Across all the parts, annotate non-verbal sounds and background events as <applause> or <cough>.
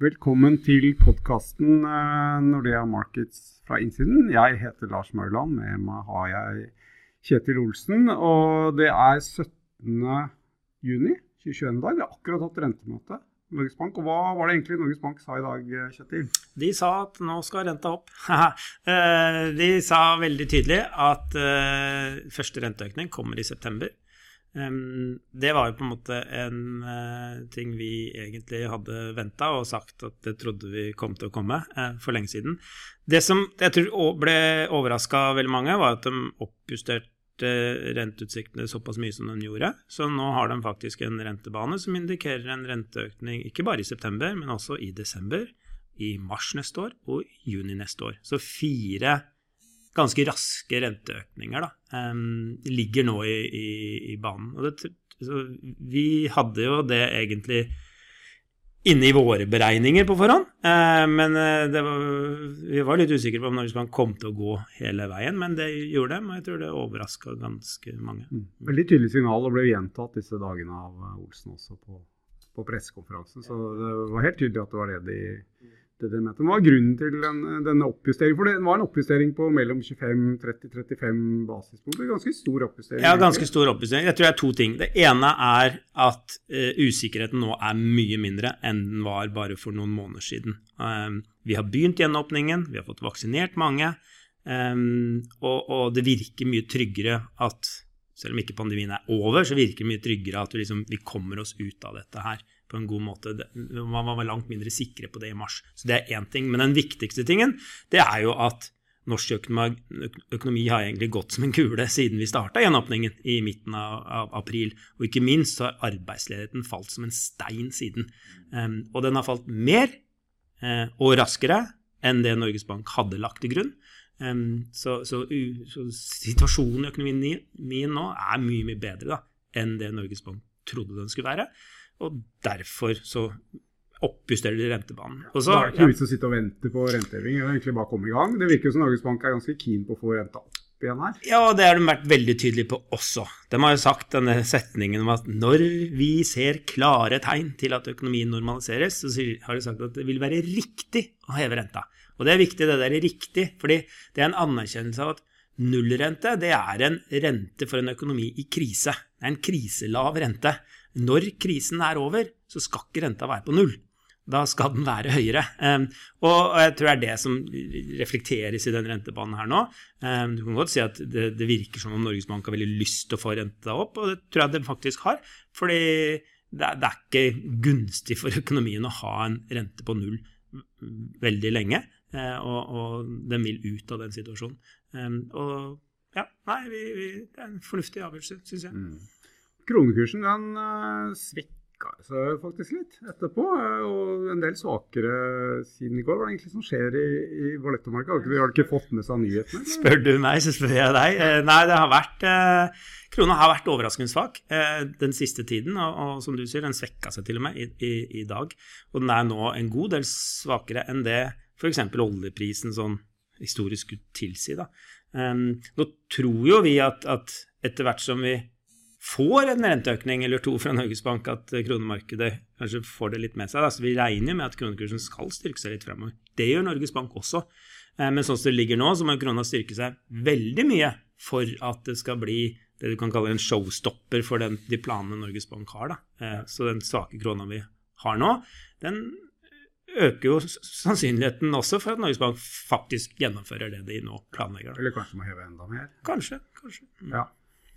Velkommen til podkasten Nordea Markets fra innsiden. Jeg heter Lars Mørland. Med meg har jeg Kjetil Olsen. Og det er 17. juni, 2021 dag. Vi har akkurat hatt rentemøte. Norges Bank. Og hva var det egentlig Norges Bank sa i dag, Kjetil? De sa at nå skal renta opp. <laughs> De sa veldig tydelig at første renteøkning kommer i september. Det var jo på en måte en ting vi egentlig hadde venta og sagt at det trodde vi kom til å komme for lenge siden. Det som jeg tror ble overraska veldig mange, var at de oppjusterte renteutsiktene såpass mye som de gjorde. Så nå har de faktisk en rentebane som indikerer en renteøkning ikke bare i september, men også i desember, i mars neste år og juni neste år. Så fire ganske raske renteøkninger da, um, ligger nå i, i, i banen. Og det, vi hadde jo det egentlig inne i våre beregninger på forhånd. uh, men var, vi var litt usikre på om Norges kom til å gå hele veien, men det gjorde dem, og jeg tror det overraska ganske mange. Mm. Veldig tydelig signal og ble gjentatt disse dagene av Olsen også på, på pressekonferansen. Så det var helt tydelig at det var det de det de mente. Hva var grunnen til den, denne oppjusteringen? For det var en oppjustering på mellom 25-30-35 basispunkter. Ganske stor oppjustering. Ja, ganske stor oppjustering. Jeg tror det er to ting. Det ene er at uh, usikkerheten nå er mye mindre enn den var bare for noen måneder siden. Um, vi har begynt gjenåpningen, vi har fått vaksinert mange, um, og, og, det virker mye tryggere at selv om ikke pandemien er over, så virker det mye tryggere at vi, liksom, vi kommer oss ut av dette her på en god måte. Man var langt mindre sikre på det i mars. Så det er én ting. Men den viktigste tingen, det er jo at norsk økonomi har egentlig gått som en kule siden vi starta gjenåpningen i midten av, april. Og ikke minst så har arbeidsledigheten falt som en stein siden. Um, og den har falt mer uh, og raskere enn det Norges Bank hadde lagt til grunn. Um, så, så, så, situasjonen i økonomien nå er mye, mye bedre da, enn det Norges Bank trodde den skulle være. Og derfor så oppjusterer de rentebanen. Og så, det er ikke vits å sitte og vente på renteheving, eller egentlig bare å komme i gang. Det virker som Norges Bank er ganske keen på å få renta opp igjen her. Ja, det har de vært veldig tydelige på også. De har jo sagt denne setningen om at når vi ser klare tegn til at økonomien normaliseres, så har de sagt at det vil være riktig å heve renta. Og det er viktig, det der er riktig, fordi det er en anerkjennelse av at nullrente det er en rente for en økonomi i krise. Det er en kriselav rente. Når krisen er over, så skal ikke renta være på null. Da skal den være høyere. Um, og jeg tror det er det som reflekteres i den rentebanen her nå. Um, du kan godt si at det, virker som om Norges Bank har veldig lyst til å få renta opp, og det tror jeg det faktisk har. Fordi det er, ikke gunstig for økonomien å ha en rente på null veldig lenge. Uh, og, og, den vil ut av den situasjonen. Um, og ja, nei, vi, vi, det er en fornuftig avgjørelse, syns jeg. Mm. Kronekursen den uh, svekka seg faktisk litt etterpå, uh, og en del svakere siden i går. Hva er det egentlig som skjer i, i valutamarkedet? Har du ikke fått med seg nyhetene? Spør du meg, så spør jeg deg. Uh, nei, det har vært Krona har vært overraskende svak den siste tiden, og, og, som du sier, den svekka seg til og med i, i, i, dag. Og den er nå en god del svakere enn det f.eks. oljeprisen sånn historisk skulle tilsi. Da. Um, nå tror jo vi at, at etter hvert som vi får en renteøkning eller to fra Norges Bank, at kronemarkedet kanskje får det litt med seg. Altså, vi regner med at kronekursen skal styrke seg litt fremover. Det gjør Norges Bank også. Eh, men sånn som det ligger nå, så må krona styrke seg veldig mye for at det skal bli det du kan kalle en showstopper for den, de planene Norges Bank har. Da. Eh, så den svake krona vi har nå, den øker jo sannsynligheten også for at Norges Bank faktisk gjennomfører det de nå planlegger. Eller kanskje må heve enda mer? Kanskje. kanskje. Mm. Ja.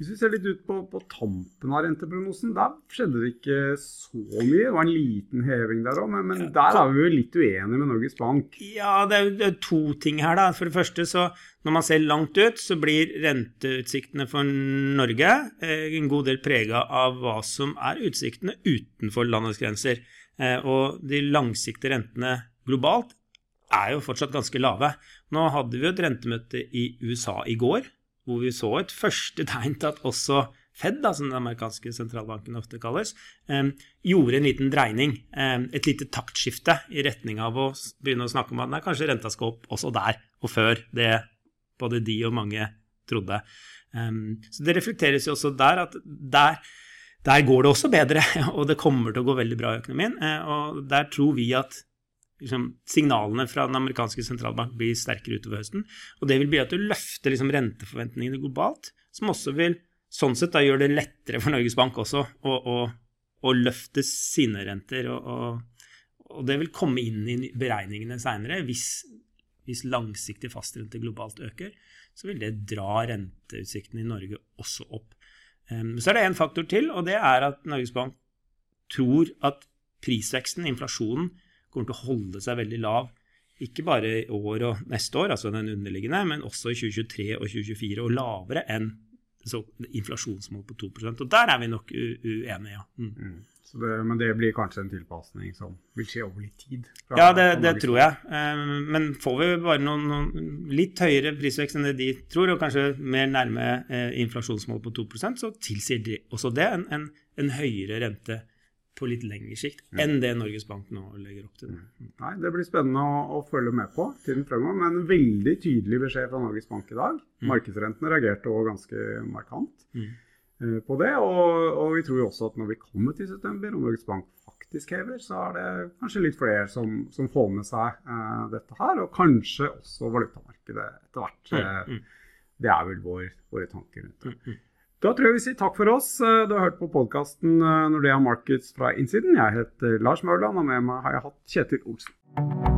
Hvis vi ser litt ut på, på tampen av renteprognosen, der skjedde det ikke så mye. Det var en liten heving der òg, men, men, der er vi jo litt uenige med Norges Bank. Ja, det er, det er to ting her, da. For det første, så når man ser langt ut, så blir renteutsiktene for Norge eh, en god del prega av hva som er utsiktene utenfor landets grenser. Eh, og de langsiktige rentene globalt er jo fortsatt ganske lave. Nå hadde vi jo et rentemøte i USA i går hvor vi så et første tegn til at også Fed, da, som den amerikanske sentralbanken ofte kalles, eh, gjorde en liten dreining, eh, et lite taktskifte i retning av å begynne å snakke om at nei, kanskje renta skal opp også der, og før det både de og mange trodde. Um, så det reflekteres jo også der at der, der, går det også bedre, <laughs> og det kommer til å gå veldig bra i økonomien. Uh, og der tror vi at liksom, signalene fra den amerikanske sentralbank blir sterkere utover høsten. Og det vil bli at du løfter liksom, renteforventningene globalt, som også vil sånn sett da gjøre det lettere for Norges Bank også å, å, å løfte sine renter. Og, og, og, det vil komme inn i beregningene seinere. Hvis, hvis langsiktig fastrente globalt øker, så vil det dra renteutsiktene i Norge også opp. Um, så er det en faktor til, og det er at Norges Bank tror at prisveksten, inflasjonen, kommer til å holde seg veldig lav. Ikke bare i år og neste år, altså den underliggende, men også i 2023 og 2024, og lavere enn inflasjonsmål på 2% Og der er vi nok uenige, ja. Mm. Mm. Det, men det blir kanskje en tilpasning som vil skje over litt tid? ja, det, det tror jeg. Um, men får vi bare noen, noen, litt høyere prisvekst enn det de tror, og kanskje mer nærme uh, inflasjonsmål på 2% så tilsier de også det en, en, en høyere rente på litt lengre sikt enn det Norges Bank nå legger opp til. Mm. Nei, Det blir spennende å, å følge med på tiden fremover. Men en veldig tydelig beskjed fra Norges Bank i dag. Mm. Markedsrentene reagerte også ganske markant mm. uh, på det. Og, og, vi tror jo også at når vi kommer til september, og Norges Bank faktisk hever, så er det kanskje litt flere som, som får med seg uh, dette her. Og kanskje også valutamarkedet etter hvert. Uh, det er vel vår, våre tanker rundt det. Da tror jeg vi sier takk for oss. Eh, du har hørt på podkasten eh, Nordea Markets fra innsiden. Jeg heter Lars Mørland, og med meg har jeg hatt Kjetil Olsen.